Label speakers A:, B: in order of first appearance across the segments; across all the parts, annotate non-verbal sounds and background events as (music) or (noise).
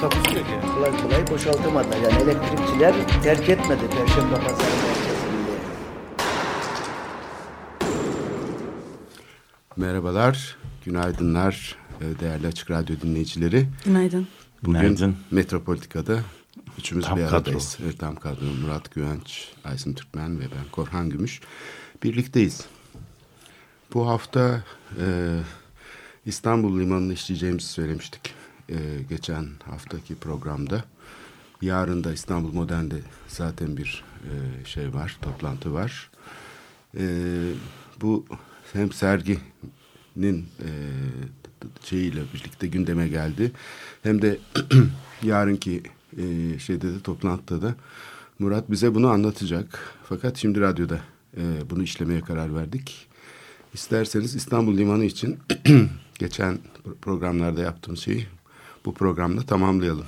A: Takusuyor ki.
B: kolay kolay boşaltamadılar. Yani elektrikçiler terk etmedi Perşembe Pazarı merkezini.
C: Merhabalar, günaydınlar e, değerli Açık Radyo dinleyicileri.
D: Günaydın.
C: Bugün
E: Günaydın.
C: Metropolitika'da üçümüz
E: Tam
C: bir
E: kadro.
C: aradayız. Evet, tam kadro. Murat Güvenç, Aysin Türkmen ve ben Korhan Gümüş. Birlikteyiz. Bu hafta e, İstanbul Limanı'nı işleyeceğimizi söylemiştik. E, geçen haftaki programda. Yarın da İstanbul Modern'de zaten bir e, şey var, toplantı var. E, bu hem serginin e, şeyiyle birlikte gündeme geldi. Hem de (clears throat) yarınki e, şeyde de toplantıda da Murat bize bunu anlatacak. Fakat şimdi radyoda e, bunu işlemeye karar verdik. İsterseniz İstanbul Limanı için (clears throat) geçen programlarda yaptığım şeyi bu programda tamamlayalım.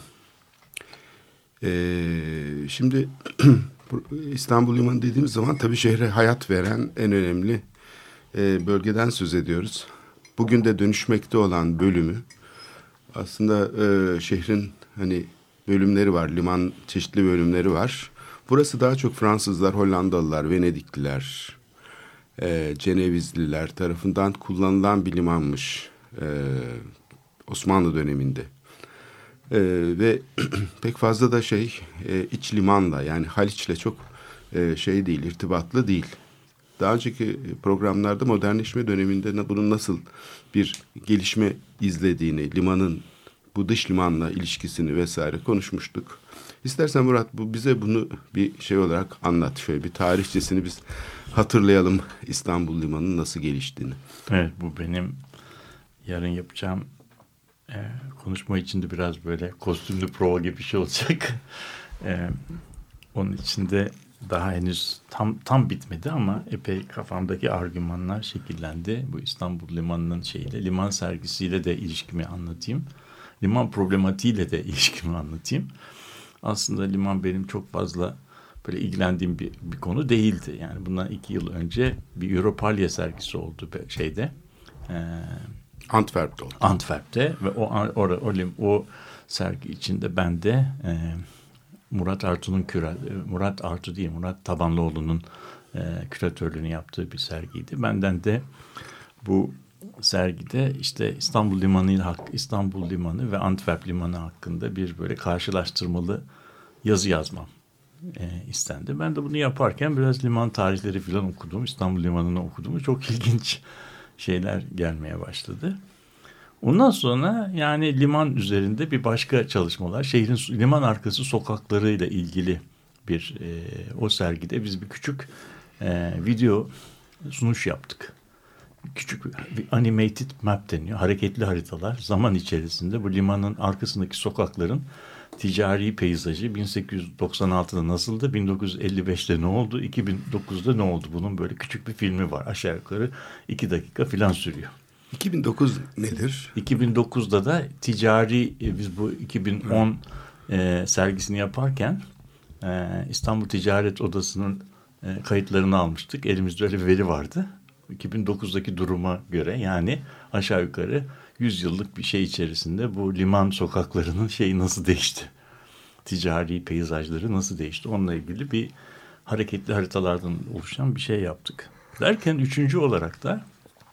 C: Ee, şimdi (clears throat) İstanbul Limanı dediğimiz zaman tabii şehre hayat veren en önemli e, bölgeden söz ediyoruz. Bugün de dönüşmekte olan bölümü aslında e, şehrin hani bölümleri var, liman çeşitli bölümleri var. Burası daha çok Fransızlar, Hollandalılar, Venedikliler, e, Cenevizliler tarafından kullanılan bir limanmış e, Osmanlı döneminde. E, ve (clears throat) pek fazla da şey e, iç limanla yani Haliç'le çok e, şey değil, irtibatlı değil. Daha önceki programlarda modernleşme döneminde bunun nasıl bir gelişme izlediğini, limanın bu dış limanla ilişkisini vesaire konuşmuştuk. İstersen Murat bu bize bunu bir şey olarak anlat. Şöyle bir tarihçesini biz hatırlayalım İstanbul Limanı'nın nasıl geliştiğini.
E: Evet bu benim yarın yapacağım e, konuşma için de biraz böyle kostümlü prova gibi bir şey olacak. (laughs) E, onun içinde daha henüz tam tam bitmedi ama epey kafamdaki argümanlar şekillendi. Bu İstanbul Limanı'nın şeyiyle, liman sergisiyle de ilişkimi anlatayım. Liman problematiğiyle de (laughs) ilişkimi anlatayım. Aslında liman benim çok fazla böyle ilgilendiğim bir, bir konu değildi. Yani bundan iki yıl önce bir Europalya sergisi oldu şeyde. E,
C: Antwerp'te oldu.
E: Antwerp'te ve o o, o, o sergi içinde ben de e, Murat Artu'nun küra e, Murat Artu değil Murat Tabanlıoğlu'nun e, küratörlüğünü yaptığı bir sergiydi. Benden de bu sergide işte İstanbul Limanı İstanbul Limanı ve Antwerp Limanı hakkında bir böyle karşılaştırmalı yazı yazmam e, istendi. Ben de bunu yaparken biraz liman tarihleri falan okudum. İstanbul Limanı'nı okudum. Çok ilginç şeyler gelmeye başladı. Ondan sonra yani liman üzerinde bir başka çalışmalar, şehrin liman arkası sokaklarıyla ilgili bir e, o sergide biz bir küçük e, video sunuş yaptık. Küçük bir animated map deniyor. Hareketli haritalar zaman içerisinde bu limanın arkasındaki sokakların ticari peyzajı 1896'da nasıldı, 1955'te ne oldu, 2009'da ne oldu? Bunun böyle küçük bir filmi var. Aşağı yukarı iki dakika falan sürüyor.
C: 2009 nedir?
E: 2009'da da ticari e, biz bu 2010 e, sergisini yaparken e, İstanbul Ticaret Odası'nın e, kayıtlarını almıştık. Elimizde öyle bir veri vardı. 2009'daki duruma göre yani aşağı yukarı 100 yıllık bir şey içerisinde bu liman sokaklarının şeyi nasıl değişti? Ticari peyzajları nasıl değişti? Onunla ilgili bir hareketli haritalardan oluşan bir şey yaptık. Derken üçüncü olarak da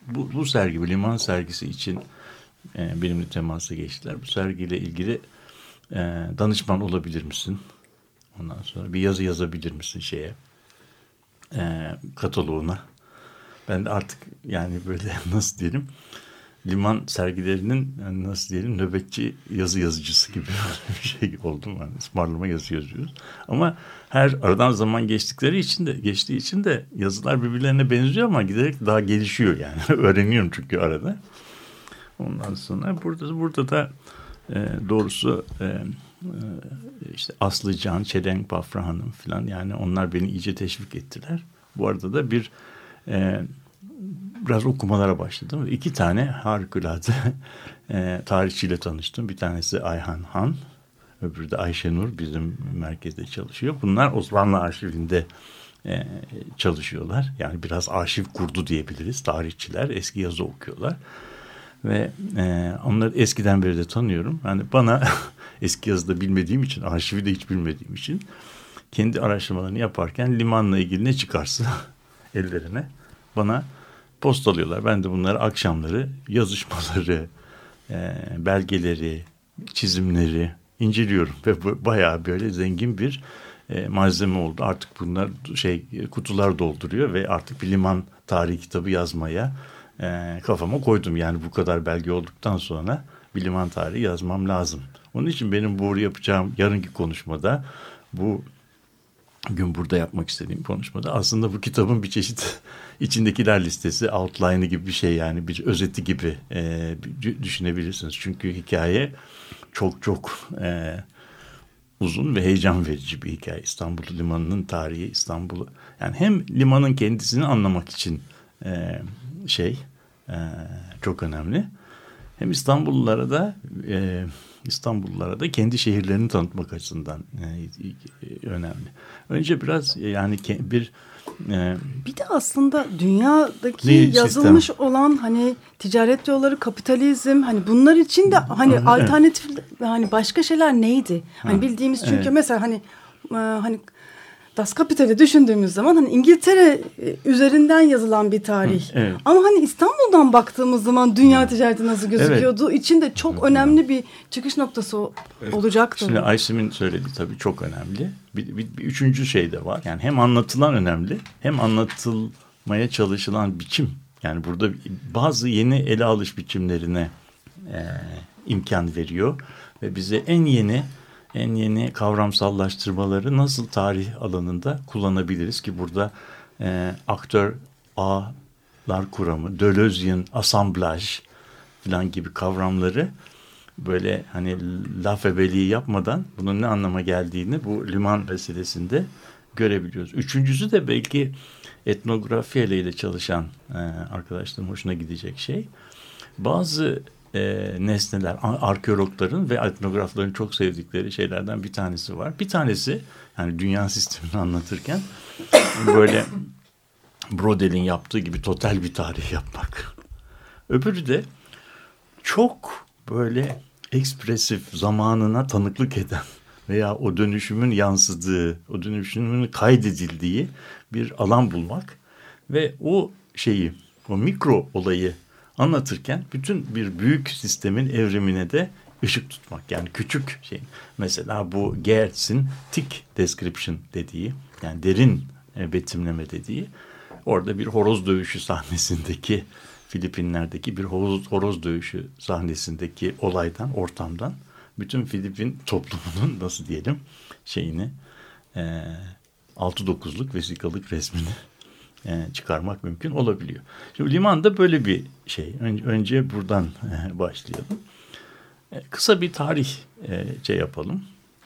E: bu, bu sergi, bu liman sergisi için e, benimle temasa geçtiler. Bu sergiyle ilgili e, danışman olabilir misin? Ondan sonra bir yazı yazabilir misin şeye? E, kataloğuna. Ben de artık yani böyle (laughs) nasıl diyelim liman sergilerinin yani nasıl diyelim nöbetçi yazı yazıcısı gibi (laughs) bir şey oldum. Yani ısmarlama yazı yazıyoruz. Ama her aradan zaman geçtikleri için de geçtiği için de yazılar birbirlerine benziyor ama giderek daha gelişiyor yani. (laughs) Öğreniyorum çünkü arada. Ondan sonra burada burada da e, doğrusu e, işte Aslıcan, Çelenk Bafra Hanım falan yani onlar beni iyice teşvik ettiler. Bu arada da bir e, biraz okumalara başladım. İki tane harikulade (laughs) e, tarihçiyle tanıştım. Bir tanesi Ayhan Han, öbürü de Ayşenur bizim merkezde çalışıyor. Bunlar Osmanlı arşivinde e, çalışıyorlar. Yani biraz arşiv kurdu diyebiliriz. Tarihçiler eski yazı okuyorlar. Ve e, onları eskiden beri de tanıyorum. Yani bana (laughs) eski yazıda bilmediğim için, arşivi de hiç bilmediğim için kendi araştırmalarını yaparken limanla ilgili ne çıkarsa (laughs) ellerine bana postalıyorlar. Ben de bunları akşamları yazışmaları, (laughs) e, belgeleri, çizimleri inceliyorum ve bayağı böyle zengin bir e, malzeme oldu. Artık bunlar şey kutular dolduruyor ve artık bir liman tarihi kitabı yazmaya e, kafama koydum. Yani bu kadar belge olduktan sonra bir liman tarihi yazmam lazım. Onun için benim bu yapacağım yarınki konuşmada bu gün burada yapmak istediğim konuşmada aslında bu kitabın bir çeşit (laughs) içindekiler listesi outline'ı gibi bir şey yani bir özeti gibi e, düşünebilirsiniz. Çünkü hikaye çok çok e, uzun ve heyecan verici bir hikaye. İstanbul Limanı'nın tarihi İstanbul'u yani hem limanın kendisini anlamak için e, şey e, çok önemli. Hem İstanbullulara da e, İstanbullulara da kendi şehirlerini tanıtmak açısından e, önemli. Önce biraz yani bir
D: e, bir de aslında dünyadaki yazılmış sistem? olan hani ticaret yolları, kapitalizm hani bunlar için de hani evet. alternatif hani başka şeyler neydi? Hani ha, bildiğimiz çünkü evet. mesela hani e, hani Das Kapital'i düşündüğümüz zaman hani İngiltere e, üzerinden yazılan bir tarih. Evet. Ama hani İstanbul'dan baktığımız zaman dünya ticareti nasıl gözüküyordu evet. için de çok önemli bir çıkış noktası evet. olacaktır.
E: Şimdi Aysim'in söylediği tabii çok önemli. Bir, bir, bir üçüncü şey de var. Yani hem anlatılan önemli hem anlatılmaya çalışılan biçim. Yani burada bazı yeni ele alış biçimlerine e, imkan veriyor. Ve bize en yeni en yeni kavramsallaştırmaları nasıl tarih alanında kullanabiliriz ki burada e, aktör ağlar kuramı, Deleuze'in asamblaj falan gibi kavramları böyle hani laf ebeliği yapmadan bunun ne anlama geldiğini bu liman meselesinde görebiliyoruz. Üçüncüsü de belki etnografi ile çalışan e, arkadaşlarım hoşuna gidecek şey. Bazı e, nesneler, arkeologların ve etnografların çok sevdikleri şeylerden bir tanesi var. Bir tanesi yani dünya (laughs) sistemini anlatırken böyle Brodel'in yaptığı gibi total bir tarih yapmak. Öbürü de çok böyle ekspresif zamanına tanıklık eden veya o dönüşümün yansıdığı, o dönüşümün kaydedildiği bir alan bulmak ve o şeyi, o mikro olayı anlatırken bütün bir büyük sistemin evrimine de ışık tutmak. Yani küçük şey. Mesela bu Gertz'in tick description dediği yani derin e, betimleme dediği orada bir horoz dövüşü sahnesindeki Filipinler'deki bir horoz, horoz dövüşü sahnesindeki olaydan, ortamdan bütün Filipin toplumunun nasıl diyelim şeyini e, 6-9'luk vesikalık resmini çıkarmak mümkün olabiliyor. Şimdi limanda böyle bir şey. Önce, önce buradan e, başlayalım. E, kısa bir tarih e, şey yapalım.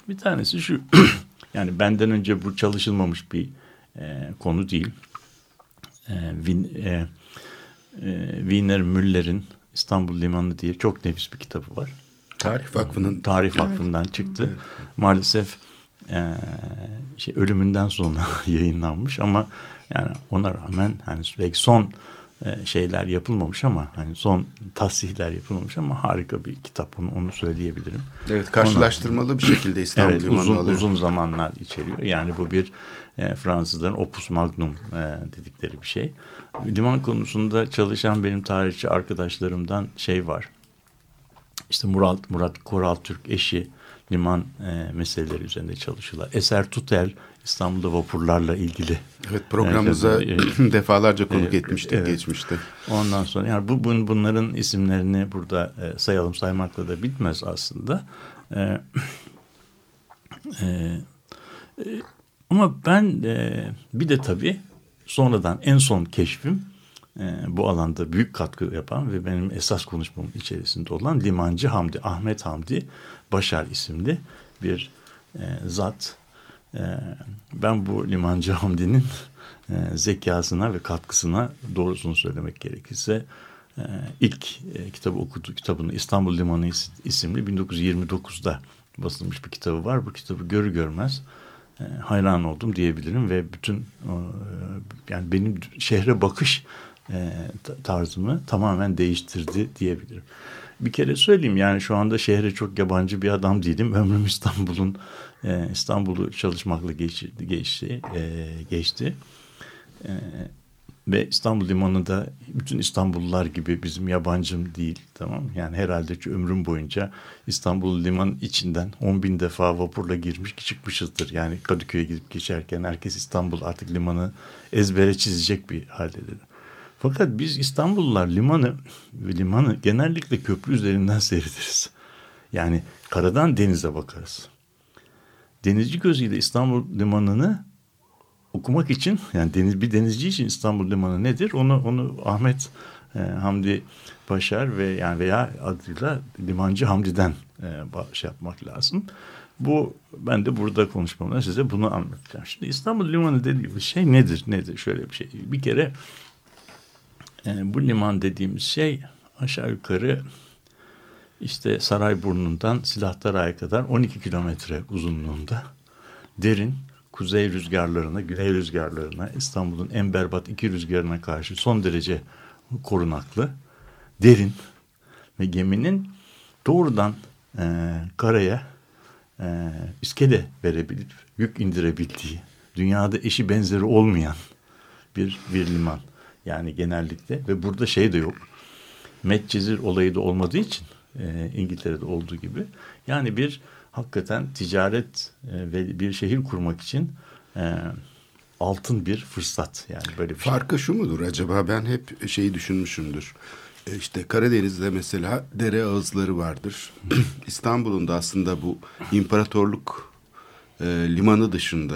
E: Bir tanesi şu. (clears throat) yani benden önce bu çalışılmamış bir e, konu değil. E, e, e, Wiener Müller'in İstanbul Limanı diye çok nefis bir kitabı var.
C: Tarih Vakfı'nın.
E: Tarih Vakfı'ndan evet. çıktı. Evet. Maalesef e, şey ölümünden sonra (laughs) yayınlanmış ama yani ona rağmen hani belki son e, şeyler yapılmamış ama hani son tasihler yapılmamış ama harika bir kitap onu, onu söyleyebilirim.
C: Evet karşılaştırmalı Ona, bir şekilde İstanbul evet,
E: uzun, alıyor. uzun zamanlar içeriyor. Yani bu bir e, Fransızların opus magnum e, dedikleri bir şey. Liman konusunda çalışan benim tarihçi arkadaşlarımdan şey var. İşte Murat Murat Koral Türk eşi liman e, meseleleri üzerinde çalışıyorlar. Eser Tutel İstanbul'da vapurlarla ilgili.
C: Evet programımıza e, (clears throat) defalarca konuk e, etmiştik evet. geçmişte.
E: Ondan sonra yani bu bun, bunların isimlerini burada e, sayalım saymakla da bitmez aslında. E, (clears throat) e, e, ama ben e, bir de tabii sonradan en son keşfim e, bu alanda büyük katkı yapan ve benim esas konuşmamın içerisinde olan Limancı Hamdi, Ahmet Hamdi Başar isimli bir e, zat. E, ben bu limancı Hamdi'nin e, zekasına ve katkısına doğrusunu söylemek gerekirse e, ilk e, kitabı okudu kitabını İstanbul Limanı isimli 1929'da basılmış bir kitabı var. Bu kitabı görü görmez e, hayran oldum diyebilirim ve bütün e, yani benim şehre bakış e, tarzımı tamamen değiştirdi diyebilirim. Bir kere söyleyeyim yani şu anda şehre çok yabancı bir adam değilim. Ömrüm İstanbul'un e, İstanbul'u çalışmakla geçti. geçti, e, geçti. E, ve İstanbul Limanı'nda bütün İstanbullular gibi bizim yabancım değil tamam Yani herhalde ki ömrüm boyunca İstanbul Liman içinden 10 bin defa vapurla girmiş çıkmışızdır. Yani Kadıköy'e gidip geçerken herkes İstanbul artık limanı ezbere çizecek bir haldedir. Fakat biz İstanbullular limanı ve limanı genellikle köprü üzerinden (laughs) seyrederiz. Yani karadan denize bakarız. Denizci gözüyle İstanbul limanını okumak için yani deniz bir denizci için İstanbul Limanı nedir? Onu onu Ahmet e, Hamdi Başar ve yani veya adıyla Limancı Hamdi'den e, şey yapmak lazım. Bu ben de burada konuşmamda size bunu anlatacağım. Şimdi İstanbul Limanı dediğimiz şey nedir? Nedir? Şöyle bir şey. Bir kere e, bu liman dediğimiz şey aşağı yukarı işte Sarayburnu'ndan Silahtaray'a kadar 12 kilometre uzunluğunda derin kuzey rüzgarlarına, güney rüzgarlarına, İstanbul'un en berbat iki rüzgarına karşı son derece korunaklı, derin ve geminin doğrudan e, karaya e, iskele verebilip yük indirebildiği, dünyada eşi benzeri olmayan bir, bir liman. Yani genellikle ve burada şey de yok. Medcezir olayı da olmadığı için e, İngiltere'de olduğu gibi yani bir hakikaten ticaret e, ve bir şehir kurmak için e, altın bir fırsat yani böyle bir
C: şey. Farkı şey. şu mudur acaba ben hep şeyi düşünmüşümdür. E, işte Karadeniz'de mesela dere ağızları vardır. (clears throat) İstanbul'un da aslında bu imparatorluk e, limanı dışında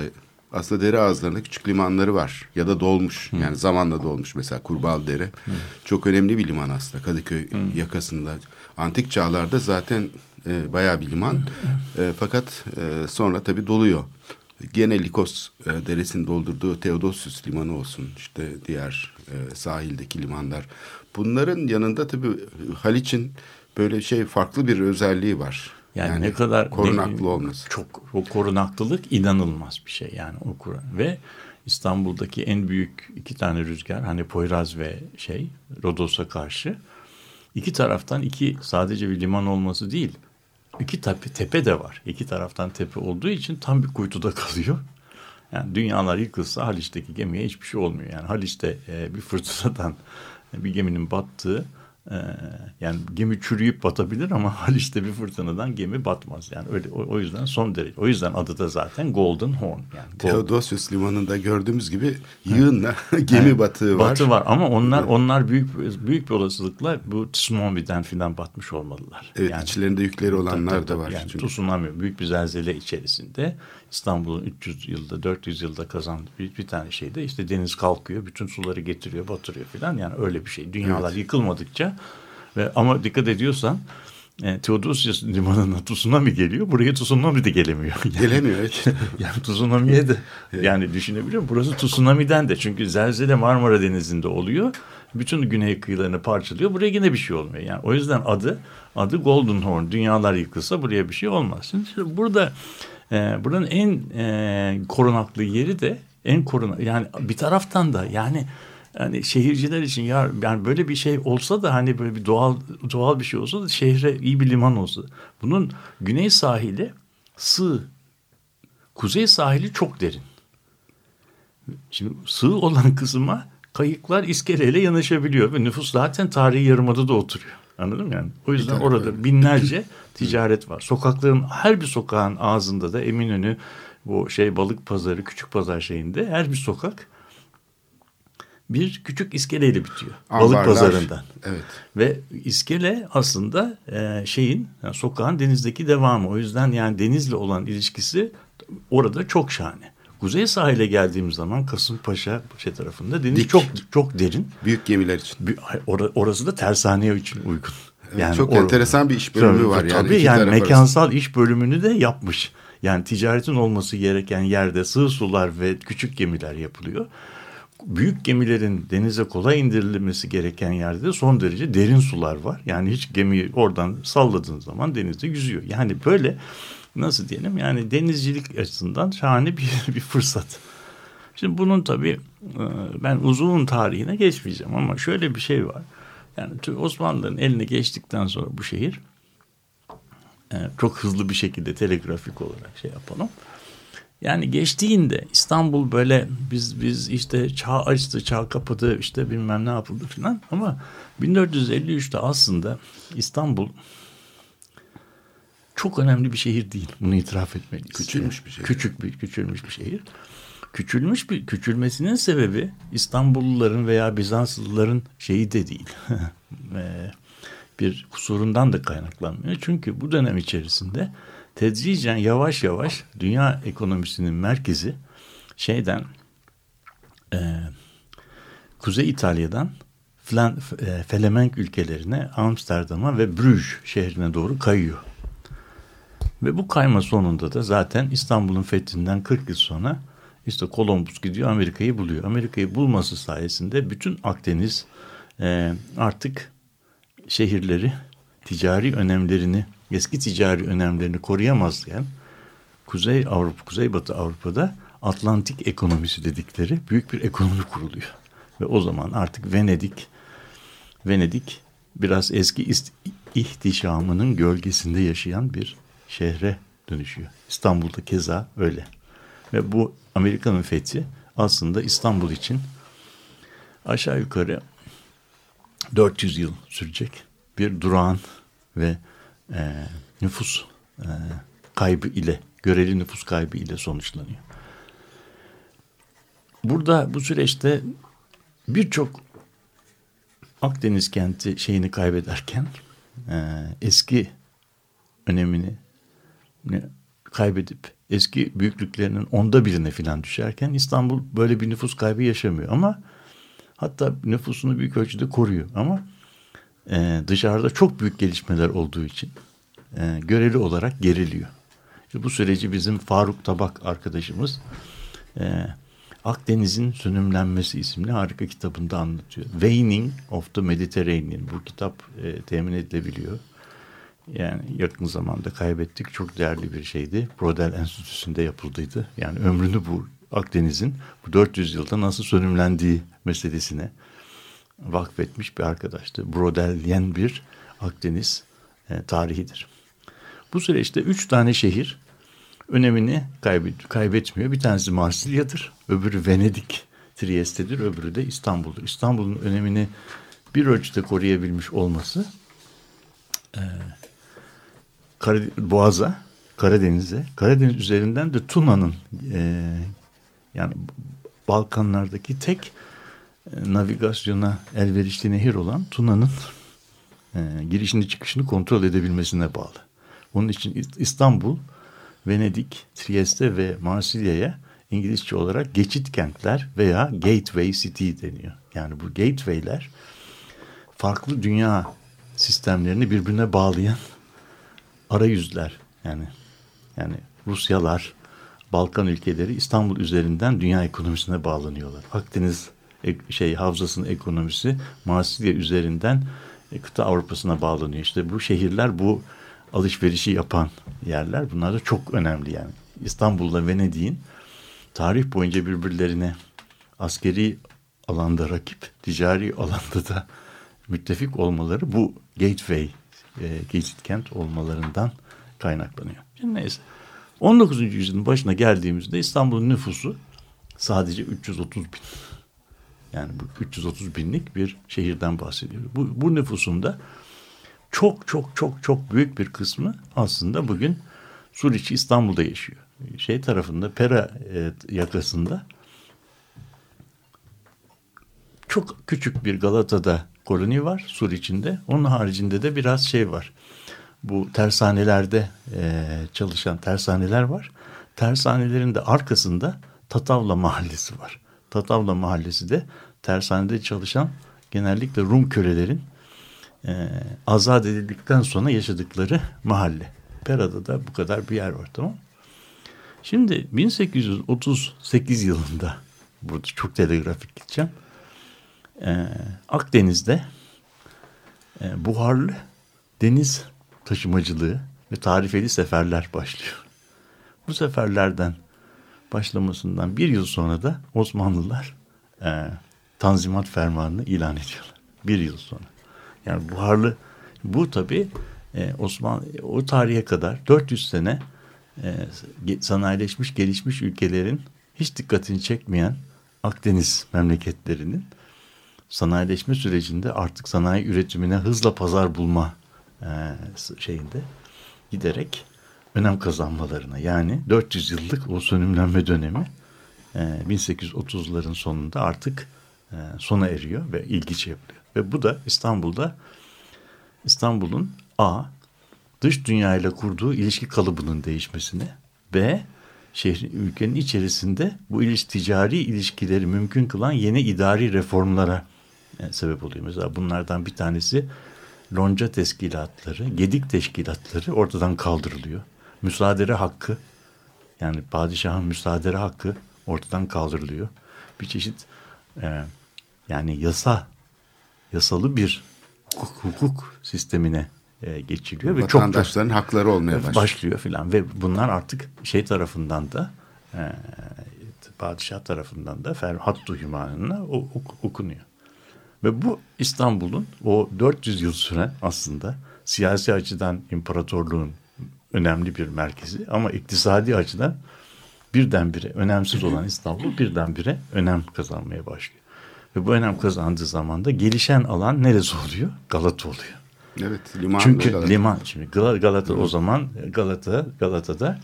C: aslında dere ağızlarında küçük limanları var ya da dolmuş Hı. yani zamanla dolmuş mesela Kurbal Dere Hı. çok önemli bir liman aslında Kadıköy Hı. yakasında antik çağlarda zaten e, bayağı bir liman. E, fakat e, sonra tabii doluyor. Gene Likos e, deresini doldurduğu Theodosius limanı olsun işte diğer e, sahildeki limanlar. Bunların yanında tabii Haliç'in böyle şey farklı bir özelliği var.
E: Yani, yani ne kadar
C: korunaklı ne, olması.
E: Çok o korunaklılık inanılmaz bir şey yani o ve İstanbul'daki en büyük iki tane rüzgar hani Poyraz ve şey Rodos'a karşı iki taraftan iki sadece bir liman olması değil iki tepe, tepe de var. İki taraftan tepe olduğu için tam bir kuytuda (laughs) kalıyor. Yani dünyalar yıkılsa Haliç'teki gemiye hiçbir şey olmuyor. Yani Haliç'te e, bir fırtınadan bir geminin battığı ee, yani gemi çürüyüp batabilir ama (laughs) Haliç'te bir fırtınadan gemi batmaz. Yani öyle o, o yüzden son derece. O yüzden adı da zaten Golden Horn. Yani
C: Gold. Theodosius limanında gördüğümüz gibi yığınla (laughs) gemi
E: yani,
C: batığı var.
E: Batı var ama onlar evet. onlar büyük büyük bir olasılıkla bu tsunami'den filan batmış olmalılar.
C: Evet yani, içlerinde yükleri olanlar tabii, tabii, da var.
E: Yani çünkü. tsunami büyük bir zelzele içerisinde İstanbul'un 300 yılda 400 yılda kazandığı bir, bir tane şeyde işte deniz kalkıyor bütün suları getiriyor batırıyor filan yani öyle bir şey. Dünyalar evet. yıkılmadıkça ve ama dikkat ediyorsan e, Theodosius limanına (laughs) tsunami geliyor. Buraya tsunami de gelemiyor. (laughs)
C: Yani, Gelemiyor. Evet. (laughs)
E: yani tsunami'ye de yani düşünebiliyor musun? Burası tsunami'den de çünkü zelzele Marmara Denizi'nde oluyor. Bütün güney kıyılarını parçalıyor. Buraya yine bir şey olmuyor. Yani o yüzden adı adı Golden Horn. Dünyalar yıkılsa buraya bir şey olmaz. Şimdi burada e, buranın en e, korunaklı yeri de en koruna yani bir taraftan da yani yani şehirciler için ya yani böyle bir şey olsa da hani böyle bir doğal doğal bir şey olsa da şehre iyi bir liman olsa. Bunun güney sahili sığ. Kuzey sahili çok derin. Şimdi sığ olan kısma kayıklar iskeleyle yanaşabiliyor ve nüfus zaten tarihi yarımada da oturuyor. Anladın mı yani? O yüzden orada binlerce ticaret var. Sokakların her bir sokağın ağzında da Eminönü bu şey balık pazarı küçük pazar şeyinde her bir sokak bir küçük iskeleyle bitiyor. Ambarlar, balık pazarından.
C: Evet.
E: Ve iskele aslında e, şeyin yani sokağın denizdeki devamı. O yüzden yani denizle olan ilişkisi orada çok şahane. Kuzey sahile geldiğimiz zaman Kasımpaşa şey tarafında deniz Dik. çok çok derin.
C: Büyük gemiler için.
E: Or orası da tersaneye için uygun.
C: Yani çok enteresan bir iş bölümü
E: tabii,
C: var yani.
E: Tabii yani mekansal arasında. iş bölümünü de yapmış. Yani ticaretin olması gereken yerde sığ sular ve küçük gemiler yapılıyor. Büyük gemilerin denize kolay indirilmesi gereken yerde son derece derin sular var. Yani hiç gemiyi oradan salladığın zaman denizde yüzüyor. Yani böyle nasıl diyelim yani denizcilik açısından şahane bir, (laughs) bir fırsat. Şimdi bunun tabii e, ben uzun tarihine geçmeyeceğim ama şöyle bir şey var. Yani Osmanlıların eline geçtikten sonra bu şehir e, çok hızlı bir şekilde telegrafik olarak şey yapalım. Yani geçtiğinde İstanbul böyle biz biz işte çağ açtı, çağ kapadı, işte bilmem ne yapıldı falan ama 1453'te aslında İstanbul çok önemli bir şehir değil. Bunu itiraf etmeliyiz.
C: Küçülmüş bir şehir.
E: Küçük bir, küçülmüş bir şehir. Küçülmüş bir küçülmesinin sebebi İstanbulluların veya Bizanslıların şeyi de değil. (laughs) bir kusurundan da kaynaklanmıyor. Çünkü bu dönem içerisinde tedricen yavaş yavaş dünya ekonomisinin merkezi şeyden e, Kuzey İtalya'dan Flan, e, Felemenk ülkelerine Amsterdam'a ve Bruges şehrine doğru kayıyor. Ve bu kayma sonunda da zaten İstanbul'un fethinden 40 yıl sonra işte Columbus gidiyor Amerika'yı buluyor. Amerika'yı bulması sayesinde bütün Akdeniz e, artık şehirleri ticari önemlerini eski ticari önemlerini koruyamazken Kuzey Avrupa, Kuzeybatı Avrupa'da Atlantik ekonomisi dedikleri büyük bir ekonomi kuruluyor. Ve o zaman artık Venedik Venedik biraz eski ihtişamının gölgesinde yaşayan bir şehre dönüşüyor. İstanbul'da keza öyle. Ve bu Amerika'nın fethi aslında İstanbul için aşağı yukarı 400 yıl sürecek bir durağan ve e, nüfus e, kaybı ile, göreli nüfus kaybı ile sonuçlanıyor. Burada bu süreçte birçok Akdeniz kenti şeyini kaybederken e, eski önemini kaybedip eski büyüklüklerinin onda birine filan düşerken İstanbul böyle bir nüfus kaybı yaşamıyor ama hatta nüfusunu büyük ölçüde koruyor ama e, dışarıda çok büyük gelişmeler olduğu için e, göreli olarak geriliyor. İşte bu süreci bizim Faruk Tabak arkadaşımız e, Akdeniz'in Sönümlenmesi isimli harika kitabında anlatıyor. Waning of the Mediterranean bu kitap e, temin edilebiliyor. Yani yakın zamanda kaybettik. Çok değerli bir şeydi. Brodel Enstitüsü'nde yapıldıydı. Yani ömrünü bu Akdeniz'in bu 400 yılda nasıl sönümlendiği meselesine vakfetmiş bir arkadaştı. Brodelyen bir Akdeniz e, tarihidir. Bu süreçte üç tane şehir önemini kaybet, kaybetmiyor. Bir tanesi Marsilya'dır, öbürü Venedik, Trieste'dir, öbürü de İstanbul'dur. İstanbul'un önemini bir ölçüde koruyabilmiş olması e, Boğaz'a, Karadeniz'e, Karadeniz üzerinden de Tuna'nın e, yani Balkanlardaki tek e, navigasyona elverişli nehir olan Tuna'nın e, girişini çıkışını kontrol edebilmesine bağlı. Onun için İstanbul, Venedik, Trieste ve Marsilya'ya İngilizce olarak geçit kentler veya gateway city deniyor. Yani bu gateway'ler farklı dünya sistemlerini birbirine bağlayan arayüzler yani yani Rusyalar, Balkan ülkeleri İstanbul üzerinden dünya ekonomisine bağlanıyorlar. Akdeniz şey havzasının ekonomisi Marsilya üzerinden e, kıta Avrupa'sına bağlanıyor. İşte bu şehirler bu alışverişi yapan yerler. Bunlar da çok önemli yani. İstanbul'la Venedik'in tarih boyunca birbirlerine askeri alanda rakip, ticari alanda da müttefik olmaları bu gateway e, geçit kent olmalarından kaynaklanıyor. Şimdi neyse. 19. yüzyılın başına geldiğimizde İstanbul'un nüfusu sadece 330 bin. Yani bu 330 binlik bir şehirden bahsediyoruz. Bu, bu nüfusun da çok çok çok çok büyük bir kısmı aslında bugün Suriçi İstanbul'da yaşıyor. Şey tarafında Pera e, yakasında çok küçük bir Galata'da koloni var sur içinde. Onun haricinde de biraz şey var. Bu tersanelerde e, çalışan tersaneler var. Tersanelerin de arkasında Tatavla Mahallesi var. Tatavla Mahallesi de tersanede çalışan genellikle Rum kölelerin e, azat edildikten sonra yaşadıkları mahalle. Pera'da da bu kadar bir yer var tamam Şimdi 1838 yılında burada çok telegrafik gideceğim. Ee, Akdeniz'de e, buharlı deniz taşımacılığı ve tarifeli seferler başlıyor. Bu seferlerden başlamasından bir yıl sonra da Osmanlılar e, Tanzimat Fermanı'nı ilan ediyorlar. Bir yıl sonra. Yani buharlı bu tabi e, Osmanlı o tarihe kadar 400 sene e, sanayileşmiş gelişmiş ülkelerin hiç dikkatini çekmeyen Akdeniz memleketlerinin sanayileşme sürecinde artık sanayi üretimine hızla pazar bulma e, şeyinde giderek önem kazanmalarına yani 400 yıllık o sönümlenme dönemi e, 1830'ların sonunda artık e, sona eriyor ve ilgi yapıyor. Ve bu da İstanbul'da İstanbul'un A dış dünyayla kurduğu ilişki kalıbının değişmesine B şehrin ülkenin içerisinde bu iliş ticari ilişkileri mümkün kılan yeni idari reformlara e, sebep oluyor. Mesela bunlardan bir tanesi lonca teşkilatları, gedik teşkilatları ortadan kaldırılıyor. Müsaadere hakkı yani padişahın müsaadere hakkı ortadan kaldırılıyor. Bir çeşit e, yani yasa yasalı bir hukuk, hukuk sistemine e, geçiliyor.
C: ve Vatandaşların çok, hakları olmaya
E: başlıyor. Başlıyor filan ve bunlar artık şey tarafından da e, padişah tarafından da Ferhat Hümanı'na okunuyor. Ve bu İstanbul'un o 400 yıl süren aslında siyasi açıdan imparatorluğun önemli bir merkezi ama iktisadi açıdan birdenbire önemsiz olan İstanbul birdenbire önem kazanmaya başlıyor. Ve bu önem kazandığı zaman da gelişen alan neresi oluyor? Galata oluyor.
C: Evet, liman
E: Çünkü Galata. liman şimdi Galata o zaman Galata Galata'da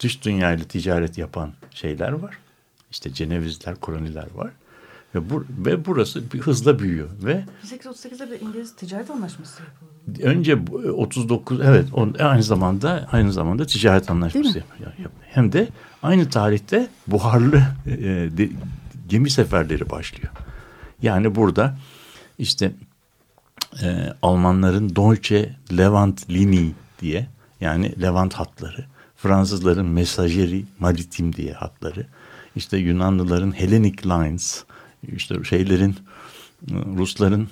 E: dış dünyayla ticaret yapan şeyler var. İşte Cenevizler, koloniler var. Ve, bu, ve burası bir hızla büyüyor ve
D: 1838'de bir İngiliz ticaret anlaşması yapıldı.
E: Önce 39 evet on, aynı zamanda aynı zamanda ticaret anlaşması yapıyor. Hem de aynı tarihte buharlı e, de, gemi seferleri başlıyor. Yani burada işte e, Almanların Deutsche Levant Linie diye yani Levant hatları, Fransızların Messageri Maritim diye hatları, işte Yunanlıların Hellenic Lines, işte şeylerin Rusların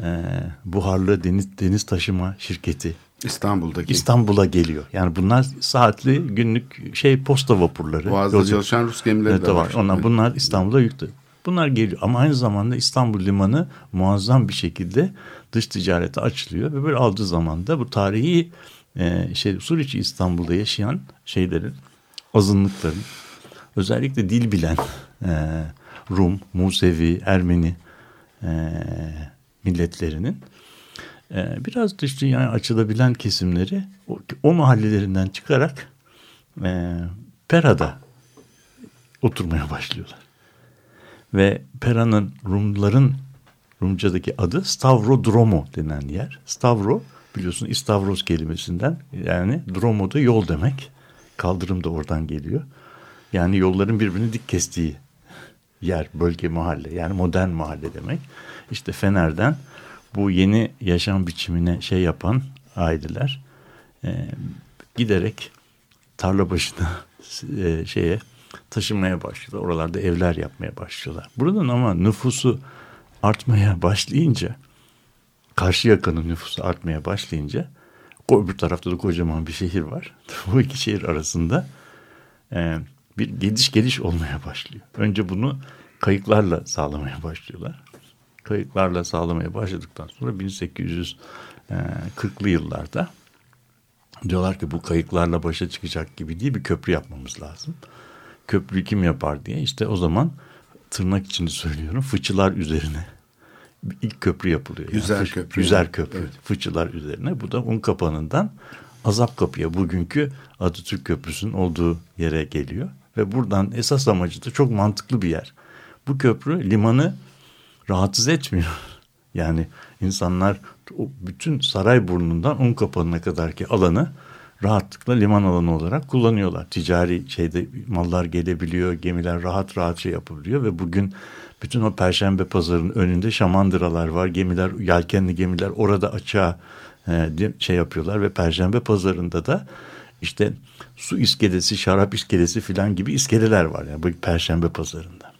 E: e, buharlı deniz deniz taşıma şirketi
C: İstanbul'daki
E: İstanbul'a geliyor. Yani bunlar saatli günlük şey posta vapurları.
C: Boğaz'da Yolcu, çalışan Rus gemileri evet, de var.
E: var. Onlar, bunlar İstanbul'a yüklü. Bunlar geliyor ama aynı zamanda İstanbul Limanı muazzam bir şekilde dış ticarete açılıyor ve böyle aldığı zaman da bu tarihi e, şey Suriçi İstanbul'da yaşayan şeylerin azınlıkların özellikle dil bilen e, Rum, Musevi, Ermeni e, milletlerinin e, biraz dış dünyaya açılabilen kesimleri o, o mahallelerinden çıkarak e, Pera'da oturmaya başlıyorlar. Ve Pera'nın Rumların Rumca'daki adı Stavrodromo denen yer. Stavro biliyorsun İstavros kelimesinden yani dromo da yol demek. Kaldırım da oradan geliyor. Yani yolların birbirini dik kestiği yer, bölge, mahalle. Yani modern mahalle demek. İşte Fener'den bu yeni yaşam biçimine şey yapan aileler e, giderek tarla başına e, şeye taşınmaya başlıyorlar. Oralarda evler yapmaya başlıyorlar. Buradan ama nüfusu artmaya başlayınca karşı yakanın nüfusu artmaya başlayınca öbür tarafta da kocaman bir şehir var. (laughs) Bu iki şehir arasında e, bir gidiş geliş olmaya başlıyor. Önce bunu kayıklarla sağlamaya başlıyorlar. Kayıklarla sağlamaya başladıktan sonra 1840'lı yıllarda diyorlar ki bu kayıklarla başa çıkacak gibi değil bir köprü yapmamız lazım. Köprüyü kim yapar diye işte o zaman tırnak içinde söylüyorum fıçılar üzerine ilk köprü yapılıyor.
C: Yüzer yani. köprü.
E: Yüzer köprü. Evet. Fıçılar üzerine. Bu da un kapanından Azap Kapı'ya bugünkü Atatürk Köprüsü'nün olduğu yere geliyor. Ve buradan esas amacı da çok mantıklı bir yer. Bu köprü limanı rahatsız etmiyor. (laughs) Yani insanlar o bütün saray burnundan un kapanına kadarki alanı
F: rahatlıkla liman alanı olarak kullanıyorlar. Ticari şeyde mallar gelebiliyor, gemiler rahat rahat şey yapabiliyor ve bugün bütün o perşembe pazarının önünde şamandıralar var. Gemiler, yelkenli gemiler orada açığa e, şey yapıyorlar ve perşembe pazarında da işte su iskelesi, şarap iskelesi filan gibi iskeleler var. Yani bu perşembe pazarında.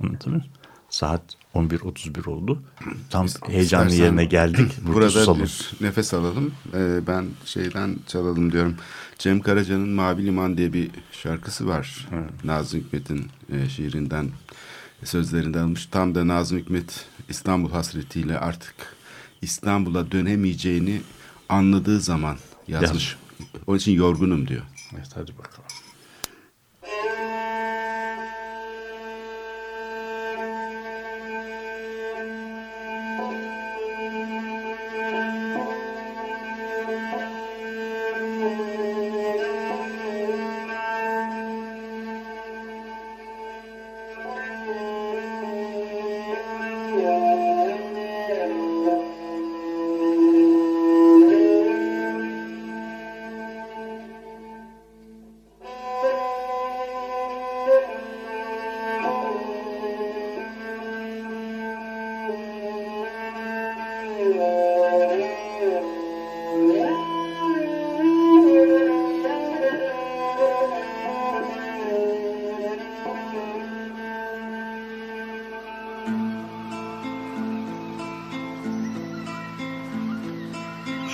F: Anladın mı? Saat 11.31 oldu. Tam heyecanlı yerine geldik.
C: Burada susalım. bir nefes alalım. Ee, ben şeyden çalalım diyorum. Cem Karaca'nın Mavi Liman diye bir şarkısı var. Evet. Nazım Hikmet'in e, şiirinden sözlerinden almış. Tam da Nazım Hikmet İstanbul hasretiyle artık İstanbul'a dönemeyeceğini anladığı zaman yazmış. Yani. Onun için yorgunum diyor.
F: Evet hadi bakalım.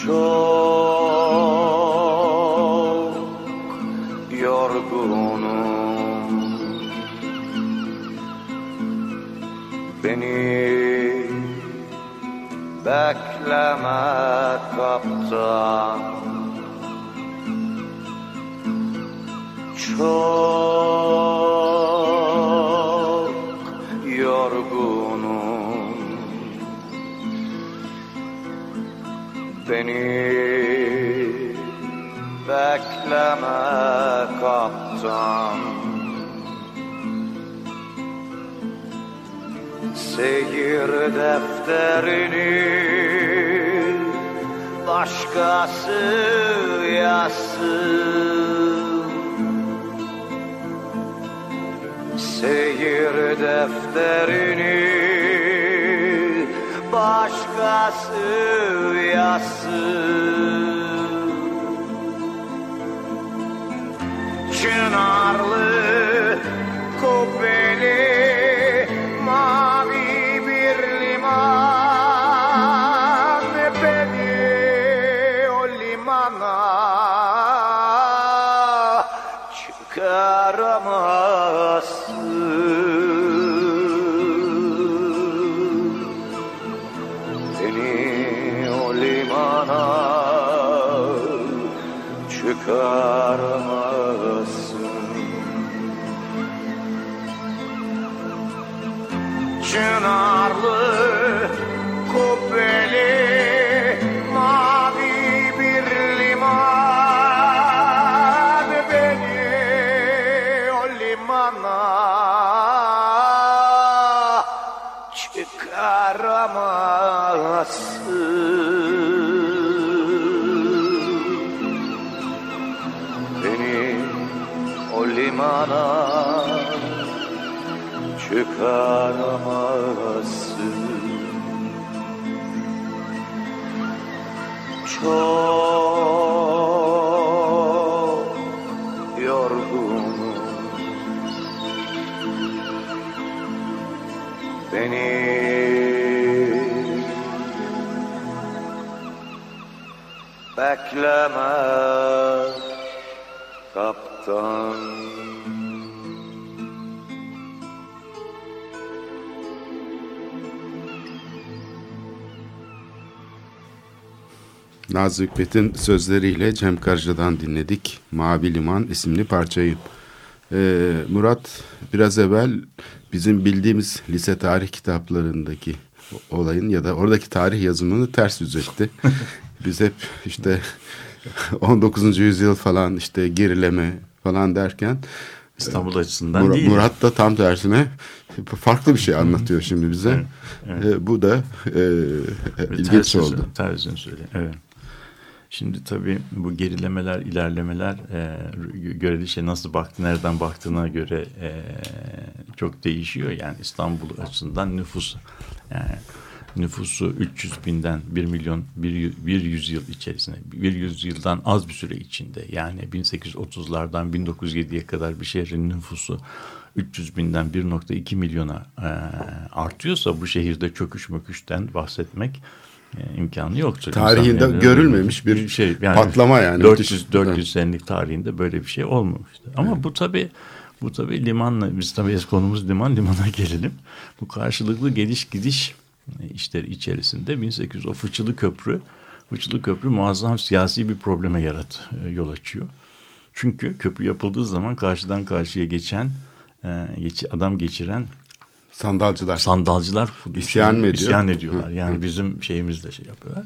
F: control. çınarlı kubbeli mavi bir liman. Beni o limana çıkaramazsın. Beni o limana çıkaramazsın. çok yorgunum. Beni bekleme kaptan.
C: Nazım Hikmet'in sözleriyle Cem Karca'dan dinledik. Mavi Liman isimli parçayı. Ee, Murat biraz evvel bizim bildiğimiz lise tarih kitaplarındaki olayın ya da oradaki tarih yazımını ters yüz etti. (laughs) Biz hep işte (laughs) 19. yüzyıl falan işte gerileme falan derken
F: İstanbul açısından
C: Mur
F: değil.
C: Murat da tam tersine farklı bir şey anlatıyor şimdi bize. Evet, evet. E, bu da e, ilginç
F: ters
C: oldu.
F: Ters söyle. Evet.
E: Şimdi tabii bu gerilemeler, ilerlemeler e, göreli şey nasıl baktı, nereden baktığına göre e, çok değişiyor. Yani İstanbul açısından nüfus yani nüfusu 300 binden 1 milyon bir, bir yüzyıl içerisinde bir yüzyıldan az bir süre içinde yani 1830'lardan 1907'ye kadar bir şehrin nüfusu 300 binden 1.2 milyona e, artıyorsa bu şehirde çöküş möküşten bahsetmek imkanı yoktur.
C: Tarihinde görülmemiş bir şey yani patlama yani
E: 400 400 senelik tarihinde böyle bir şey olmamıştı. Ama evet. bu tabi bu tabi limanla biz tabi konumuz liman limana (laughs) gelelim. Bu karşılıklı geliş gidiş işleri içerisinde 1800 o Fıçılı Köprü Fıçılı Köprü muazzam siyasi bir probleme yarat e, yol açıyor. Çünkü köprü yapıldığı zaman karşıdan karşıya geçen e, adam geçiren
C: Sandalcılar.
E: Sandalcılar
C: isyan mı ediyor?
E: İsyan ediyorlar. Yani bizim şeyimizle şey yapıyorlar.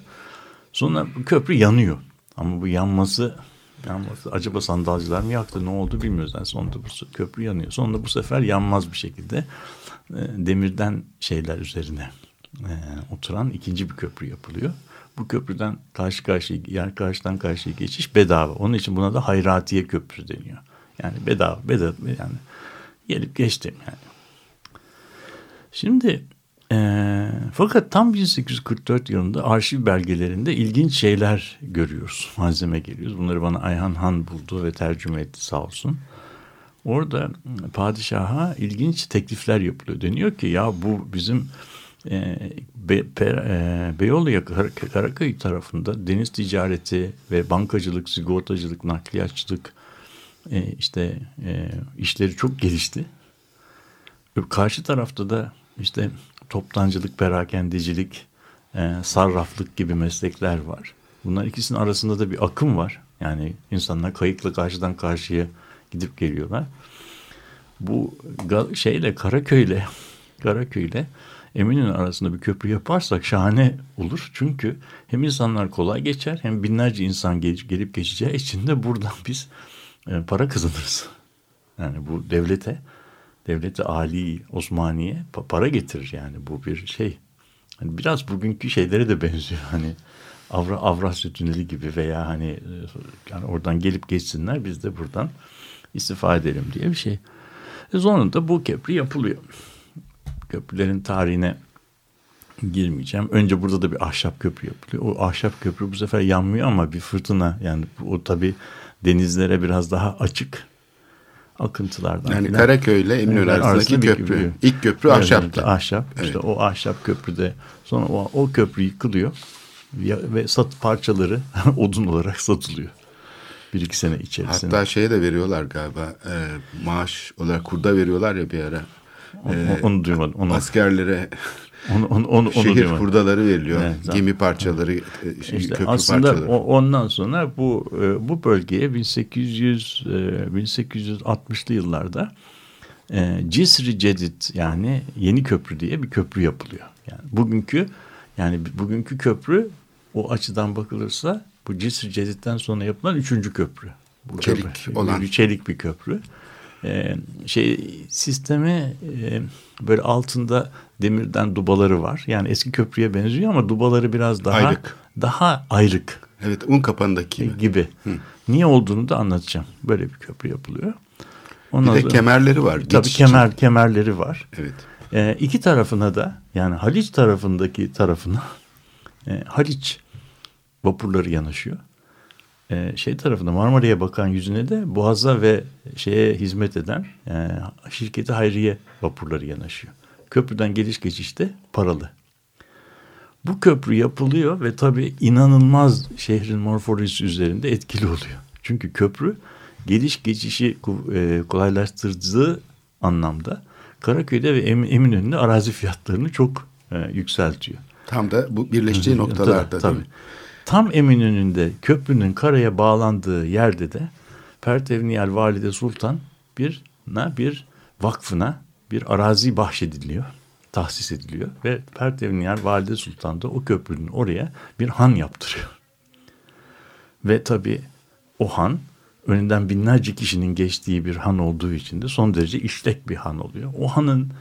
E: Sonra köprü yanıyor. Ama bu yanması yanması acaba sandalcılar mı yaktı ne oldu bilmiyoruz. Yani sonunda bu köprü yanıyor. Sonunda bu sefer yanmaz bir şekilde e, demirden şeyler üzerine e, oturan ikinci bir köprü yapılıyor. Bu köprüden karşı karşıya yani karşıdan karşıya geçiş bedava. Onun için buna da Hayratiye Köprü deniyor. Yani bedava, bedava yani gelip geçtim yani. Şimdi e, fakat tam 1844 yılında arşiv belgelerinde ilginç şeyler görüyoruz. Malzeme geliyoruz. Bunları bana Ayhan Han buldu ve tercüme etti sağ olsun. Orada padişaha ilginç teklifler yapılıyor. Deniyor ki ya bu bizim e, Be, Pe, e, Beyoğlu Karaköy tarafında deniz ticareti ve bankacılık, sigortacılık, nakliyatçılık e, işte e, işleri çok gelişti. Karşı tarafta da işte toptancılık, perakendecilik, e, sarraflık gibi meslekler var. Bunlar ikisinin arasında da bir akım var. Yani insanlar kayıkla karşıdan karşıya gidip geliyorlar. Bu şeyle Karaköy'le Karaköy'le Eminönü arasında bir köprü yaparsak şahane olur. Çünkü hem insanlar kolay geçer hem binlerce insan gelip, gelip geçeceği için de buradan biz e, para kazanırız. Yani bu devlete devleti Ali Osmaniye para getirir yani bu bir şey. Hani biraz bugünkü şeylere de benziyor (laughs) hani Avra, Avrasya Tüneli gibi veya hani e, yani oradan gelip geçsinler biz de buradan istifade edelim diye bir şey. E sonunda bu köprü yapılıyor. Köprülerin tarihine girmeyeceğim. Önce burada da bir ahşap köprü yapılıyor. O ahşap köprü bu sefer yanmıyor ama bir fırtına yani o tabi denizlere biraz daha açık akıntılardan.
C: Yani falan. Karaköy ile Eminönü yani arasındaki köprü. köprü. İlk köprü evet, ahşaptı.
E: Ahşap. Evet. İşte o ahşap köprüde sonra o, o köprü yıkılıyor ve sat parçaları (laughs) odun olarak satılıyor. Bir iki sene içerisinde.
C: Hatta şeye de veriyorlar galiba e, maaş olarak kurda veriyorlar ya bir ara.
E: Onu, e, onu duymadım. Onu,
C: askerlere
E: onu, onu, onu,
C: şehir
E: duymadım.
C: hurdaları veriliyor. Evet, Gemi parçaları, e,
E: işte köprü aslında parçaları. ondan sonra bu e, bu bölgeye 1800 1860'lı yıllarda Cisri Cedid yani yeni köprü diye bir köprü yapılıyor. Yani bugünkü yani bugünkü köprü o açıdan bakılırsa bu Cisri Cedid'den sonra yapılan üçüncü köprü. Bu
C: çelik
E: köprü,
C: olan.
E: Çelik bir köprü. Ee, şey sistemi e, böyle altında demirden dubaları var. Yani eski köprüye benziyor ama dubaları biraz daha ayrık. daha ayrık.
C: Evet un kapanındaki
E: gibi. gibi. Hı. Niye olduğunu da anlatacağım. Böyle bir köprü yapılıyor.
C: Ondan bir de sonra, kemerleri var.
E: Tabii kemer için. kemerleri var.
C: Evet.
E: Ee, iki tarafına da yani Haliç tarafındaki tarafına e, Haliç vapurları yanaşıyor. Ee, şey tarafında Marmara'ya bakan yüzüne de Boğaz'a ve şeye hizmet eden e, şirketi Hayriye vapurları yanaşıyor. Köprüden geliş geçişte paralı. Bu köprü yapılıyor ve tabii inanılmaz şehrin morfolojisi üzerinde etkili oluyor. Çünkü köprü geliş geçişi e, kolaylaştırdığı anlamda Karaköy'de ve Eminönü'nde arazi fiyatlarını çok e, yükseltiyor.
C: Tam da bu birleştiği noktalarda tabii, tabii.
E: Tam Eminönü'nde köprünün karaya bağlandığı yerde de Pertevniyel Valide Sultan bir bir vakfına bir arazi bahşediliyor, tahsis ediliyor ve Pertevniyel Valide Sultan da o köprünün oraya bir han yaptırıyor. Ve tabi o han önünden binlerce kişinin geçtiği bir han olduğu için de son derece işlek bir han oluyor. O hanın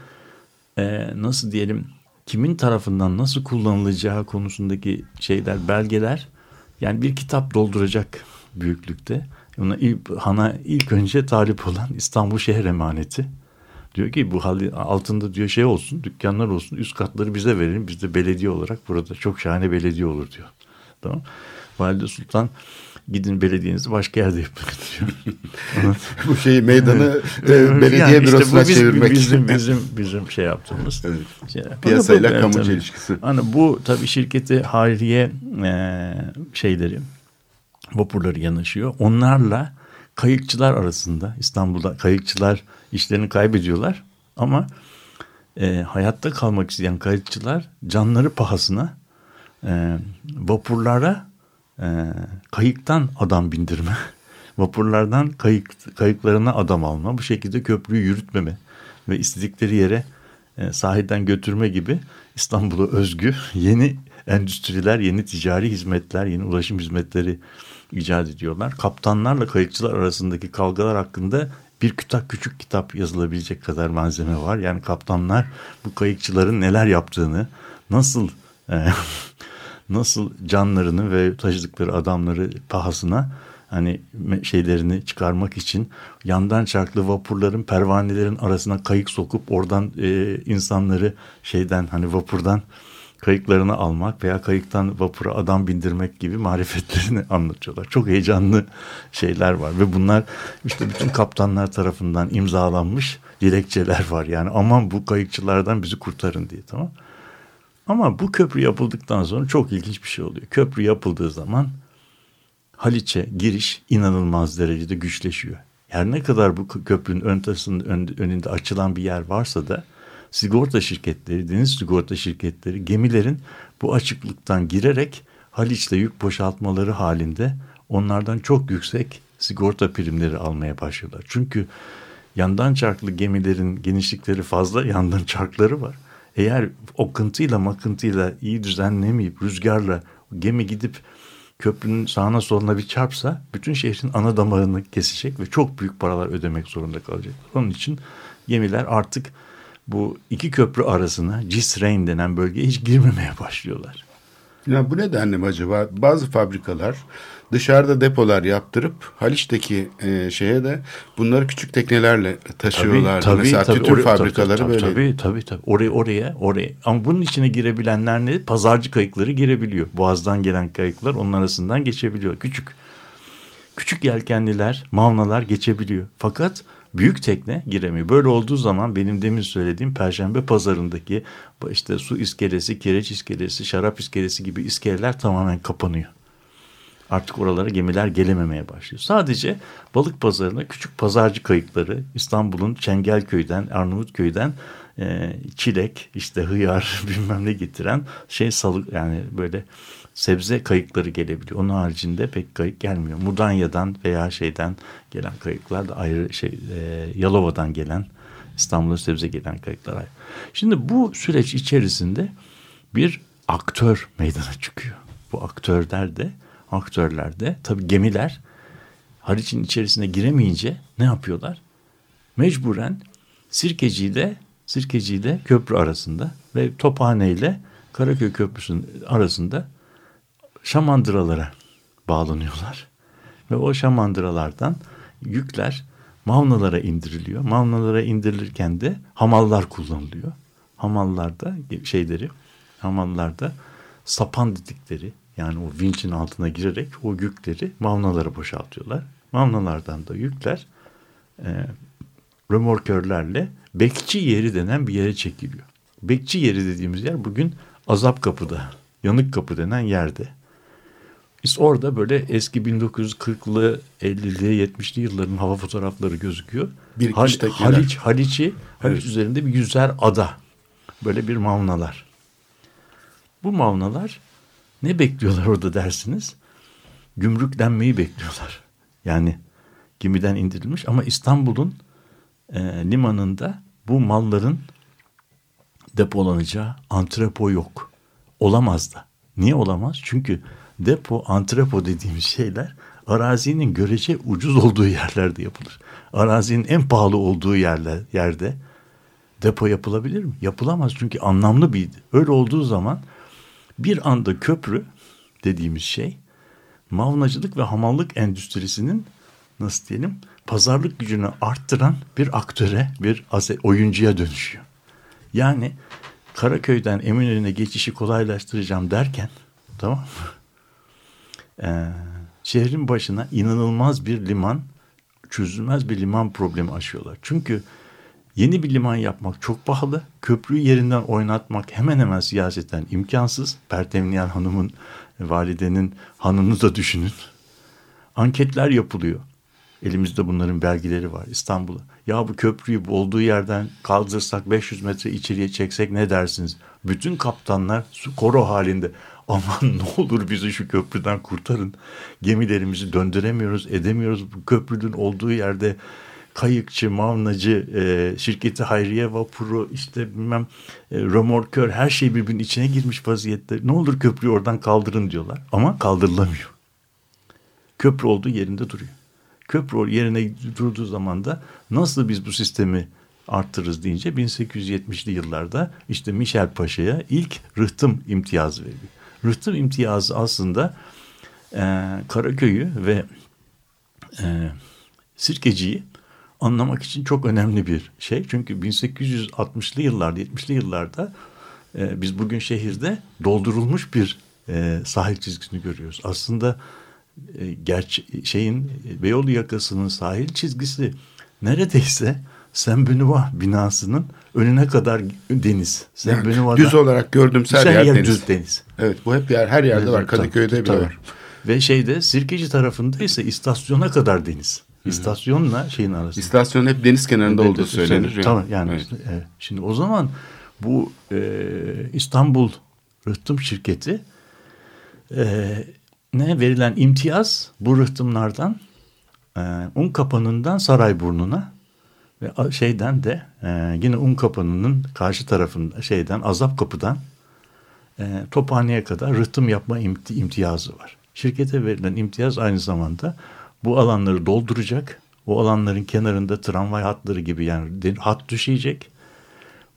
E: e, nasıl diyelim kimin tarafından nasıl kullanılacağı konusundaki şeyler, belgeler Yani bir kitap dolduracak büyüklükte. Ona ilk, Han'a ilk önce talip olan İstanbul Şehir Emaneti. Diyor ki bu hali altında diyor şey olsun dükkanlar olsun üst katları bize verin. Biz de belediye olarak burada çok şahane belediye olur diyor. Tamam. Valide Sultan gidin belediyenizi başka yerde yapın (laughs) diyor.
C: bu şeyi meydanı e, belediye
E: yani işte
C: bürosuna
E: bu biz,
C: çevirmek.
E: Bizim, bizim, bizim şey yaptığımız.
C: Evet.
E: Şey,
C: Piyasayla
E: bu-
C: kamucu
E: tabii.
C: ilişkisi.
E: Hani bu tabii şirketi hariye e, şeyleri vapurları yanaşıyor. Onlarla kayıkçılar arasında İstanbul'da kayıkçılar işlerini kaybediyorlar ama e, hayatta kalmak isteyen kayıkçılar canları pahasına e, vapurlara e, kayıktan adam bindirme, (laughs) vapurlardan kayık kayıklarına adam alma, bu şekilde köprüyü yürütmeme ve istedikleri yere e, sahilden götürme gibi İstanbul'a özgü (laughs) yeni endüstriler, yeni ticari hizmetler, yeni ulaşım hizmetleri icat ediyorlar. Kaptanlarla kayıkçılar arasındaki kavgalar hakkında bir kitap küçük kitap yazılabilecek kadar malzeme var. Yani kaptanlar bu kayıkçıların neler yaptığını, nasıl e, (laughs) nasıl canlarını ve taşıdıkları adamları pahasına hani şeylerini çıkarmak için yandan çarklı vapurların pervanelerin arasına kayık sokup oradan e, insanları şeyden hani vapurdan kayıklarını almak veya kayıktan vapura adam bindirmek gibi marifetlerini (laughs) anlatıyorlar. Çok heyecanlı şeyler var ve bunlar işte bütün kaptanlar tarafından imzalanmış dilekçeler var. Yani aman bu kayıkçılardan bizi kurtarın diye tamam. Ama bu köprü yapıldıktan sonra çok ilginç bir şey oluyor. Köprü yapıldığı zaman Haliç'e giriş inanılmaz derecede güçleşiyor. Her ne kadar bu köprünün ön tarafının ön- önünde açılan bir yer varsa da sigorta şirketleri, deniz sigorta şirketleri gemilerin bu açıklıktan girerek Haliç'te yük boşaltmaları halinde onlardan çok yüksek sigorta primleri almaya başlıyorlar. Çünkü yandan çarklı gemilerin genişlikleri fazla, yandan çarkları var. Eğer okıntıyla makıntıyla iyi düzenlemeyip rüzgarla gemi gidip köprünün sağına soluna bir çarpsa bütün şehrin ana damarını kesecek ve çok büyük paralar ödemek zorunda kalacak. Onun için gemiler artık bu iki köprü arasına Cisrein denen bölgeye hiç girmemeye başlıyorlar.
C: Ya bu nedenle mi acaba bazı fabrikalar dışarıda depolar yaptırıp Haliç'teki e, şeye de bunları küçük teknelerle taşıyorlar. Mesela tütün
E: Oraya-
C: fabrikaları
E: tabii,
C: böyle.
E: Tabii tabii tabii. Oraya oraya oraya. Ama bunun içine girebilenler ne? Pazarcı kayıkları girebiliyor. Boğaz'dan gelen kayıklar onun arasından geçebiliyor. Küçük küçük yelkenliler, mavnalar geçebiliyor. Fakat büyük tekne giremiyor. Böyle olduğu zaman benim demin söylediğim Perşembe pazarındaki işte su iskelesi, kireç iskelesi, şarap iskelesi gibi iskeleler tamamen kapanıyor. Artık oralara gemiler gelememeye başlıyor. Sadece balık pazarına küçük pazarcı kayıkları İstanbul'un Çengelköy'den, Arnavutköy'den e, çilek, işte hıyar (laughs) bilmem ne getiren şey salık yani böyle sebze kayıkları gelebiliyor. Onun haricinde pek kayık gelmiyor. Mudanya'dan veya şeyden gelen kayıklar da ayrı şey e, Yalova'dan gelen İstanbul'a sebze gelen kayıklar ayrı. Şimdi bu süreç içerisinde bir aktör meydana çıkıyor. Bu aktörler de aktörler de tabii gemiler Haliç'in içerisine giremeyince ne yapıyorlar? Mecburen Sirkeci'de Sirkeci'de köprü arasında ve Tophane ile Karaköy Köprüsü'nün arasında şamandıralara bağlanıyorlar. Ve o şamandıralardan yükler Mavnalara indiriliyor. Mavnalara indirilirken de hamallar kullanılıyor. Hamallarda şeyleri, hamallarda sapan dedikleri yani o vinçin altına girerek o yükleri mavnalara boşaltıyorlar. Mavnalardan da yükler e, römorkörlerle bekçi yeri denen bir yere çekiliyor. Bekçi yeri dediğimiz yer bugün Azap Kapı'da, Yanık Kapı denen yerde. Biz orada böyle eski 1940'lı, 50'li, 70'li yılların hava fotoğrafları gözüküyor.
C: Bir
E: Hal. Haliç, Haliç'i, Haliç
C: Evet.
E: üzerinde bir yüzer ada. Böyle bir mavnalar. Bu mavnalar ne bekliyorlar orada dersiniz? Gümrüklenmeyi bekliyorlar. Yani gemiden indirilmiş ama İstanbul'un e, limanında bu malların depolanacağı antrepo yok. Olamaz da. Niye olamaz? Çünkü depo, antrepo dediğimiz şeyler arazinin görece ucuz olduğu yerlerde yapılır. Arazinin en pahalı olduğu yerler, yerde depo yapılabilir mi? Yapılamaz çünkü anlamlı bir öyle olduğu zaman bir anda köprü dediğimiz şey mavnacılık ve hamallık endüstrisinin nasıl diyelim pazarlık gücünü arttıran bir aktöre, bir oyuncuya dönüşüyor. Yani Karaköy'den Eminönü'ne geçişi kolaylaştıracağım derken tamam mı? (laughs) Ee, şehrin başına inanılmaz bir liman, çözülmez bir liman problemi aşıyorlar. Çünkü yeni bir liman yapmak çok pahalı. Köprüyü yerinden oynatmak hemen hemen siyaseten imkansız. Pertemniyel Hanım'ın, validenin hanını da düşünün. Anketler yapılıyor. Elimizde bunların belgeleri var İstanbul'a. Ya bu köprüyü olduğu yerden kaldırsak 500 metre içeriye çeksek ne dersiniz? Bütün kaptanlar koro halinde (laughs) aman ne olur bizi şu köprüden kurtarın. Gemilerimizi döndüremiyoruz edemiyoruz. Bu köprünün olduğu yerde kayıkçı, mavnacı, e, şirketi Hayriye Vapuru, işte bilmem e, römorkör her şey birbirinin içine girmiş vaziyette. Ne olur köprüyü oradan kaldırın diyorlar ama kaldırılamıyor. Köprü olduğu yerinde duruyor köprü yerine durduğu zaman da nasıl biz bu sistemi arttırırız deyince 1870'li yıllarda işte Michel Paşa'ya ilk rıhtım imtiyazı veriliyor. Rıhtım imtiyazı aslında e, Karaköy'ü ve e, Sirkeci'yi anlamak için çok önemli bir şey. Çünkü 1860'lı yıllarda, 70'li yıllarda e, biz bugün şehirde doldurulmuş bir e, sahil çizgisini görüyoruz. Aslında e, gerçi şeyin Beyoğlu yakasının sahil çizgisi neredeyse Sembenua binasının önüne kadar deniz.
C: Yani düz olarak gördüm her yer, yer deniz.
E: düz deniz.
C: Evet bu hep yer her yerde evet, var. Kadıköy'de tabii, bile tabii. var.
E: Ve şeyde Sirkeci tarafında ise istasyona kadar deniz. İstasyonla şeyin arasında.
C: İstasyon hep deniz kenarında olduğu söylenir.
E: Yani. Tamam yani. Evet. Evet. Şimdi o zaman bu e, İstanbul Rıhtım Şirketi e, ne verilen imtiyaz bu rıhtımlardan e, un kapanından Sarayburnu'na ve şeyden de e, yine un kapanının karşı tarafında şeyden azap kapıdan e, tophaneye kadar rıhtım yapma imti, imtiyazı var. Şirkete verilen imtiyaz aynı zamanda bu alanları dolduracak. O alanların kenarında tramvay hatları gibi yani hat düşecek.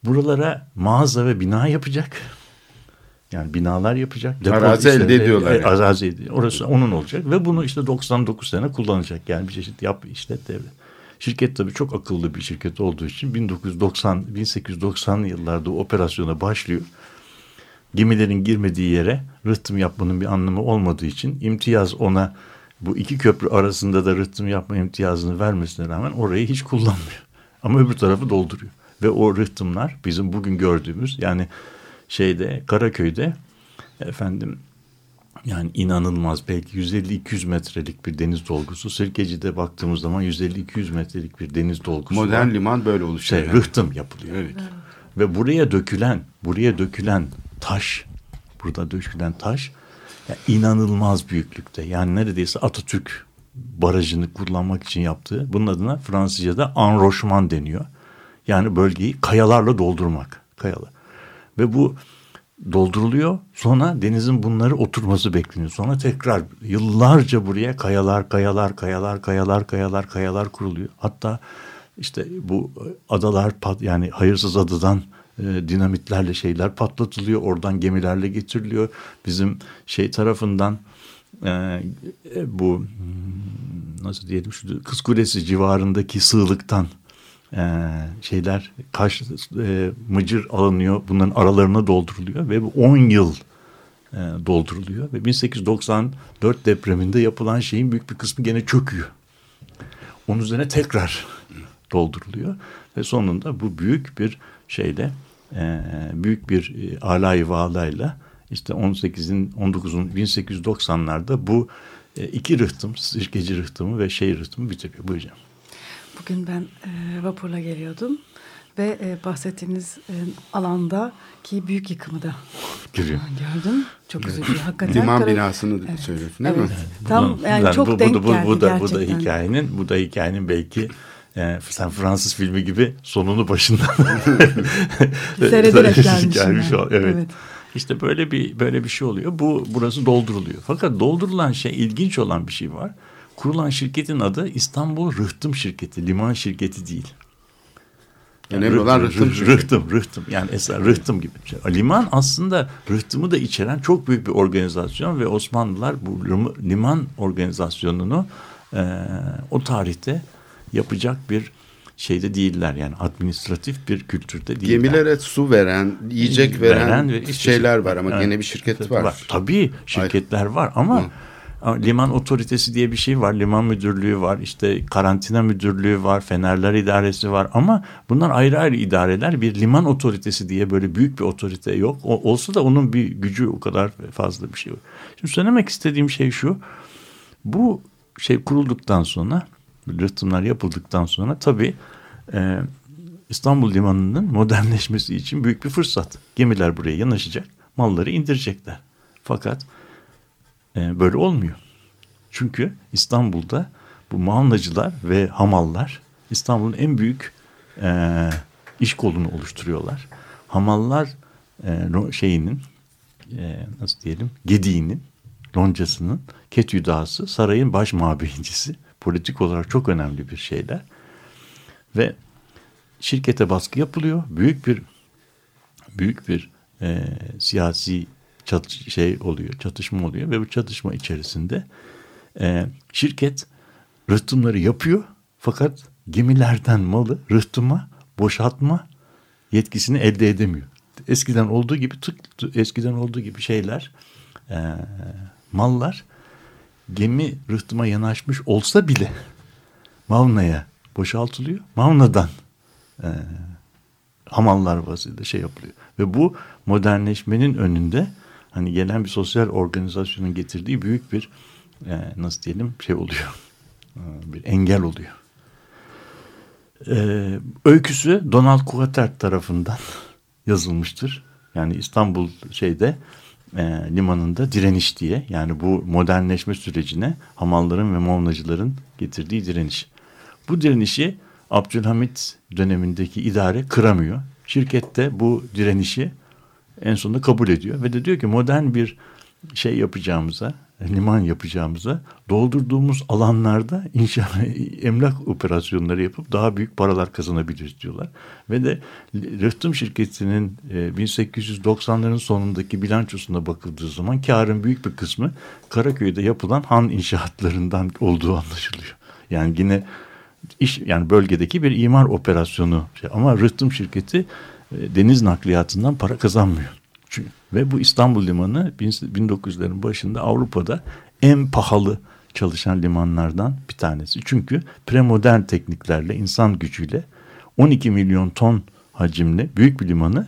E: Buralara mağaza ve bina yapacak yani binalar yapacak.
C: Arazi elde ediyorlar.
E: Yani. Arazi ediyor. Orası onun olacak ve bunu işte 99 sene kullanacak. Yani bir çeşit yap işlet devlet. Şirket tabii çok akıllı bir şirket olduğu için 1990 1890'lı yıllarda operasyona başlıyor. Gemilerin girmediği yere rıhtım yapmanın bir anlamı olmadığı için imtiyaz ona bu iki köprü arasında da rıhtım yapma imtiyazını vermesine rağmen orayı hiç kullanmıyor. (laughs) Ama öbür tarafı dolduruyor. Ve o rıhtımlar bizim bugün gördüğümüz yani şeyde Karaköy'de efendim yani inanılmaz belki 150-200 metrelik bir deniz dolgusu. Sirkeci'de baktığımız zaman 150-200 metrelik bir deniz dolgusu
C: Modern var. liman böyle oluşuyor.
E: Şey, yani. Rıhtım yapılıyor. Evet. Ve buraya dökülen, buraya dökülen taş, burada dökülen taş yani inanılmaz büyüklükte. Yani neredeyse Atatürk barajını kullanmak için yaptığı. Bunun adına Fransızca'da enrochement deniyor. Yani bölgeyi kayalarla doldurmak. Kayalar. Ve bu dolduruluyor. Sonra denizin bunları oturması bekleniyor. Sonra tekrar yıllarca buraya kayalar, kayalar, kayalar, kayalar, kayalar, kayalar kuruluyor. Hatta işte bu adalar yani hayırsız adadan e, dinamitlerle şeyler patlatılıyor. Oradan gemilerle getiriliyor. Bizim şey tarafından e, e bu hmm, nasıl diyelim şu Kız Kulesi civarındaki sığlıktan e, şeyler kaş e, mıcır alınıyor. Bunların aralarına dolduruluyor ve bu 10 yıl e, dolduruluyor. Ve 1894 depreminde yapılan şeyin büyük bir kısmı gene çöküyor. Onun üzerine tekrar dolduruluyor. Ve sonunda bu büyük bir şeyle e, büyük bir e, alay valayla işte 18'in 19'un 1890'larda bu e, iki rıhtım, sirkeci rıhtımı ve şey rıhtımı bitiriyor. Buyurun.
D: Bugün ben e, vapurla geliyordum ve e, bahsettiğiniz e, alanda ki büyük yıkımı da Görüyor. (laughs) gördüm. Çok üzücü hakikaten.
C: Liman binasını evet. söylüyorsun değil evet. mi?
D: Tam yani yani çok bu, denk bu, bu, geldi
E: bu
D: da, gerçekten.
E: Bu da hikayenin, bu da hikayenin belki e, sen Fransız filmi gibi sonunu başından (laughs)
D: seyrederek (laughs) gelmiş. gelmiş
E: yani. evet. evet. İşte böyle bir böyle bir şey oluyor. Bu burası dolduruluyor. Fakat doldurulan şey ilginç olan bir şey var. Kurulan şirketin adı İstanbul Rıhtım Şirketi, liman şirketi değil.
C: Önemli olan rıhtım
E: rıhtım,
C: şirketi.
E: rıhtım, rıhtım. Yani esas rıhtım gibi bir şey. Liman aslında rıhtımı da içeren çok büyük bir organizasyon ve Osmanlılar bu lim- liman organizasyonunu e, o tarihte yapacak bir şeyde değiller. Yani administratif bir kültürde değiller.
C: Gemilere su veren, yiyecek veren,
E: ve işte-
C: şeyler var ama
E: Evet.
C: gene bir şirket var.
E: Tabii şirketler var ama ama liman otoritesi diye bir şey var. Liman müdürlüğü var. işte karantina müdürlüğü var. Fenerler idaresi var. Ama bunlar ayrı ayrı idareler. Bir liman otoritesi diye böyle büyük bir otorite yok. O, olsa da onun bir gücü o kadar fazla bir şey yok. Şimdi söylemek istediğim şey şu. Bu şey kurulduktan sonra rıhtımlar yapıldıktan sonra tabii e, İstanbul Limanı'nın modernleşmesi için büyük bir fırsat. Gemiler buraya yanaşacak, malları indirecekler. Fakat e, böyle olmuyor. Çünkü İstanbul'da bu mağnacılar ve hamallar İstanbul'un en büyük e, iş kolunu oluşturuyorlar. Hamallar e, şeyinin e, nasıl diyelim gediğinin loncasının ketüdası sarayın baş mabeyincisi politik olarak çok önemli bir şeyler. Ve şirkete baskı yapılıyor. Büyük bir büyük bir e, siyasi çat, şey oluyor çatışma oluyor ve bu çatışma içerisinde e, şirket rıhtımları yapıyor. Fakat gemilerden malı rıhtıma boşaltma yetkisini elde edemiyor. Eskiden olduğu gibi tık eskiden olduğu gibi şeyler e, mallar gemi rıhtıma yanaşmış olsa bile Mavna'ya boşaltılıyor. Mavna'dan e, hamallar vasıtasıyla şey yapılıyor. Ve bu modernleşmenin önünde hani gelen bir sosyal organizasyonun getirdiği büyük bir e, nasıl diyelim şey oluyor. E, bir engel oluyor. E, öyküsü Donald Kuater tarafından yazılmıştır. Yani İstanbul şeyde e, limanında direniş diye yani bu modernleşme sürecine hamalların ve mavnacıların getirdiği direniş. Bu direnişi Abdülhamit dönemindeki idare kıramıyor. Şirkette bu direnişi en sonunda kabul ediyor ve de diyor ki modern bir şey yapacağımıza, liman yapacağımıza doldurduğumuz alanlarda inşa (laughs) emlak operasyonları yapıp daha büyük paralar kazanabiliriz diyorlar. Ve de Rıhtım şirketinin e, 1890'ların sonundaki bilançosuna bakıldığı zaman karın büyük bir kısmı Karaköy'de yapılan han inşaatlarından olduğu anlaşılıyor. Yani yine iş yani bölgedeki bir imar operasyonu ama Rıhtım şirketi e, deniz nakliyatından para kazanmıyor. Ve bu İstanbul Limanı 1900'lerin başında Avrupa'da en pahalı çalışan limanlardan bir tanesi. Çünkü premodern tekniklerle, insan gücüyle 12 milyon ton hacimli büyük bir limanı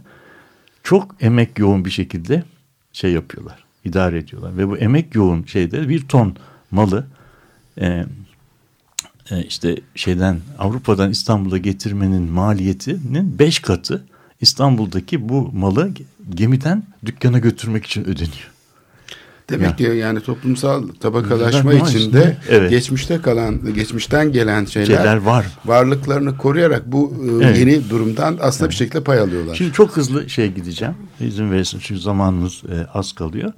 E: çok emek yoğun bir şekilde şey yapıyorlar, idare ediyorlar. Ve bu emek yoğun şeyde bir ton malı e, e, işte şeyden Avrupa'dan İstanbul'a getirmenin maliyetinin beş katı İstanbul'daki bu malı gemiden dükkana götürmek için ödeniyor.
C: Demek
E: Ya.
C: ki yani toplumsal tabakalaşma
E: içinde evet.
C: geçmişte kalan, geçmişten gelen şeyler,
E: Şeyler var.
C: varlıklarını koruyarak bu e,
E: Evet.
C: yeni durumdan aslında bir şekilde pay alıyorlar.
E: Şimdi çok hızlı şey gideceğim. İzin verirsin çünkü zamanımız e, az kalıyor.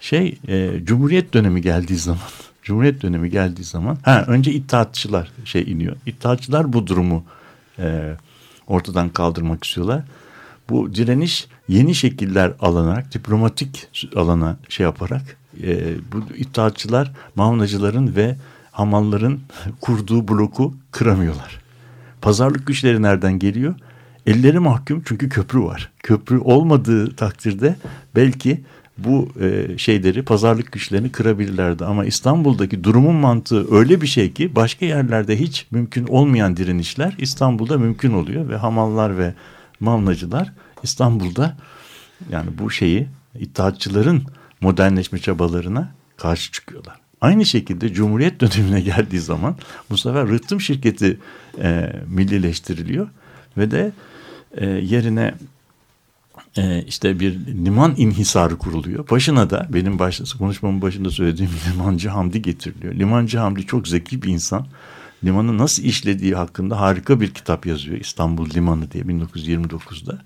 E: Şey e, Cumhuriyet dönemi geldiği zaman (laughs) Cumhuriyet dönemi geldiği zaman ha önce İttihatçılar şey iniyor. İttihatçılar bu durumu e, ortadan kaldırmak istiyorlar. Bu direniş yeni şekiller alınarak diplomatik alana şey yaparak e, bu İttihatçılar Mavnacıların ve Hamalların (laughs) kurduğu bloku kıramıyorlar. Pazarlık güçleri nereden geliyor? Elleri mahkum çünkü köprü var. Köprü olmadığı takdirde belki bu e, şeyleri pazarlık güçlerini kırabilirlerdi. Ama İstanbul'daki durumun mantığı öyle bir şey ki başka yerlerde hiç mümkün olmayan direnişler İstanbul'da mümkün oluyor. Ve hamallar ve mavnacılar İstanbul'da yani bu şeyi İttihatçıların modernleşme çabalarına karşı çıkıyorlar. Aynı şekilde Cumhuriyet dönemine (laughs) geldiği zaman bu sefer rıhtım şirketi e, millileştiriliyor ve de e, yerine e, işte bir liman inhisarı kuruluyor. Başına da benim başta, konuşmamın başında söylediğim (laughs) limancı Hamdi getiriliyor. Limancı Hamdi çok zeki bir insan. Limanı nasıl işlediği hakkında harika bir kitap yazıyor. İstanbul Limanı diye 1929'da.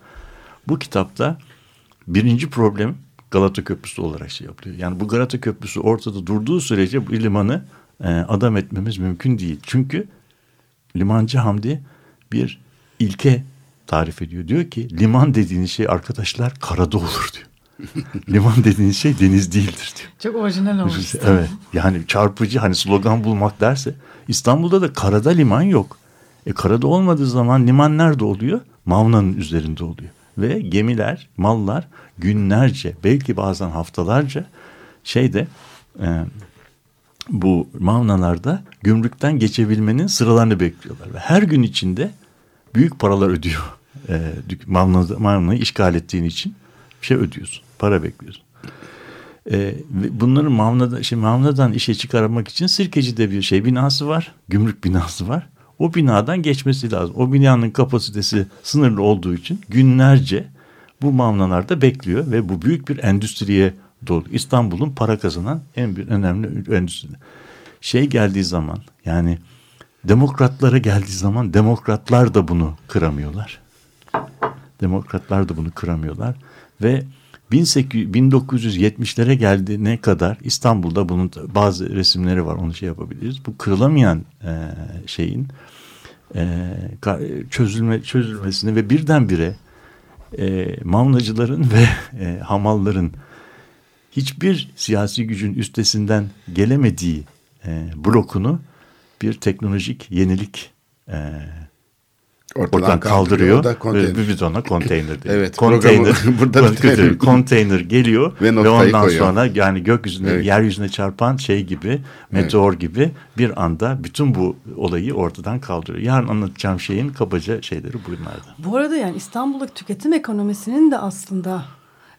E: Bu kitapta birinci problem Galata Köprüsü olarak şey yapılıyor. Yani bu Galata Köprüsü ortada durduğu sürece bu limanı e, adam etmemiz mümkün değil. Çünkü limancı Hamdi bir ilke tarif ediyor. Diyor ki liman dediğiniz şey arkadaşlar karada olur diyor. (laughs) liman dediğiniz şey deniz değildir diyor.
D: Çok orijinal olmuş. (laughs)
E: Evet yani çarpıcı hani slogan bulmak derse İstanbul'da da karada liman yok. E karada olmadığı zaman liman nerede oluyor? Mavna'nın üzerinde oluyor. Ve gemiler, mallar günlerce belki bazen haftalarca şeyde e, bu mavnalarda gümrükten geçebilmenin sıralarını bekliyorlar. Ve her gün içinde büyük paralar ödüyor. (laughs) E, Mavna, Mavna'yı işgal ettiğin için bir şey ödüyorsun. Para bekliyorsun. E, bunların Mavna'da, şimdi Mavna'dan işe çıkarmak için Sirkeci'de bir şey binası var. Gümrük binası var. O binadan geçmesi lazım. O binanın kapasitesi sınırlı olduğu için günlerce bu Mavnalarda bekliyor ve bu büyük bir endüstriye dolu. İstanbul'un para kazanan en bir önemli endüstri. Şey geldiği zaman yani demokratlara geldiği zaman demokratlar da bunu kıramıyorlar. Demokratlar da bunu kıramıyorlar ve 1970'lere geldiğine kadar İstanbul'da bunun bazı resimleri var onu şey yapabiliriz. Bu kırılamayan e, şeyin e, çözülme çözülmesini ve birdenbire e, mavnacıların ve e, hamalların hiçbir siyasi gücün üstesinden gelemediği e, blokunu bir teknolojik yenilik e, Ortadan, Oradan kaldırıyor. kaldırıyor ve biz ona konteyner diyor.
C: evet.
E: Konteyner (laughs) burada bitirelim. konteyner geliyor ve, ve ondan koyuyor. sonra yani gökyüzüne evet. yeryüzüne çarpan şey gibi meteor evet. gibi bir anda bütün bu olayı ortadan kaldırıyor. Yarın anlatacağım şeyin kabaca şeyleri bunlardı.
D: Bu arada yani İstanbul'daki tüketim ekonomisinin de aslında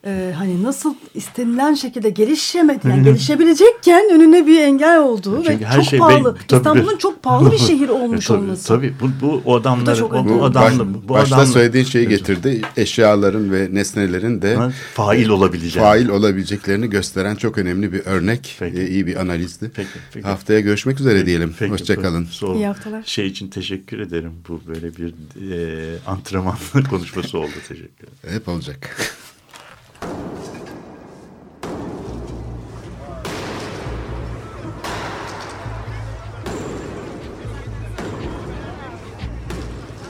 D: e, hani nasıl istenilen şekilde gelişemedi yani gelişebilecekken önüne bir engel olduğu Çünkü ve her çok şey pahalı. İstanbul'un çok pahalı bir (laughs) şehir olmuş
E: tabii,
D: olması.
E: Tabii bu, bu o adamlar bu, bu, adamlı,
C: baş, bu başta adamlı, söylediğin şeyi getirdi. Eşyaların ve nesnelerin de
E: fail olabileceği.
C: Fail olabileceklerini gösteren çok önemli bir örnek. Peki. E, iyi bir analizdi. Peki, peki. Haftaya görüşmek üzere peki, diyelim. Peki, Hoşçakalın.
D: İyi haftalar.
E: Şey için teşekkür ederim. Bu böyle bir e, antrenman (laughs) konuşması oldu. Teşekkür ederim.
C: Hep olacak.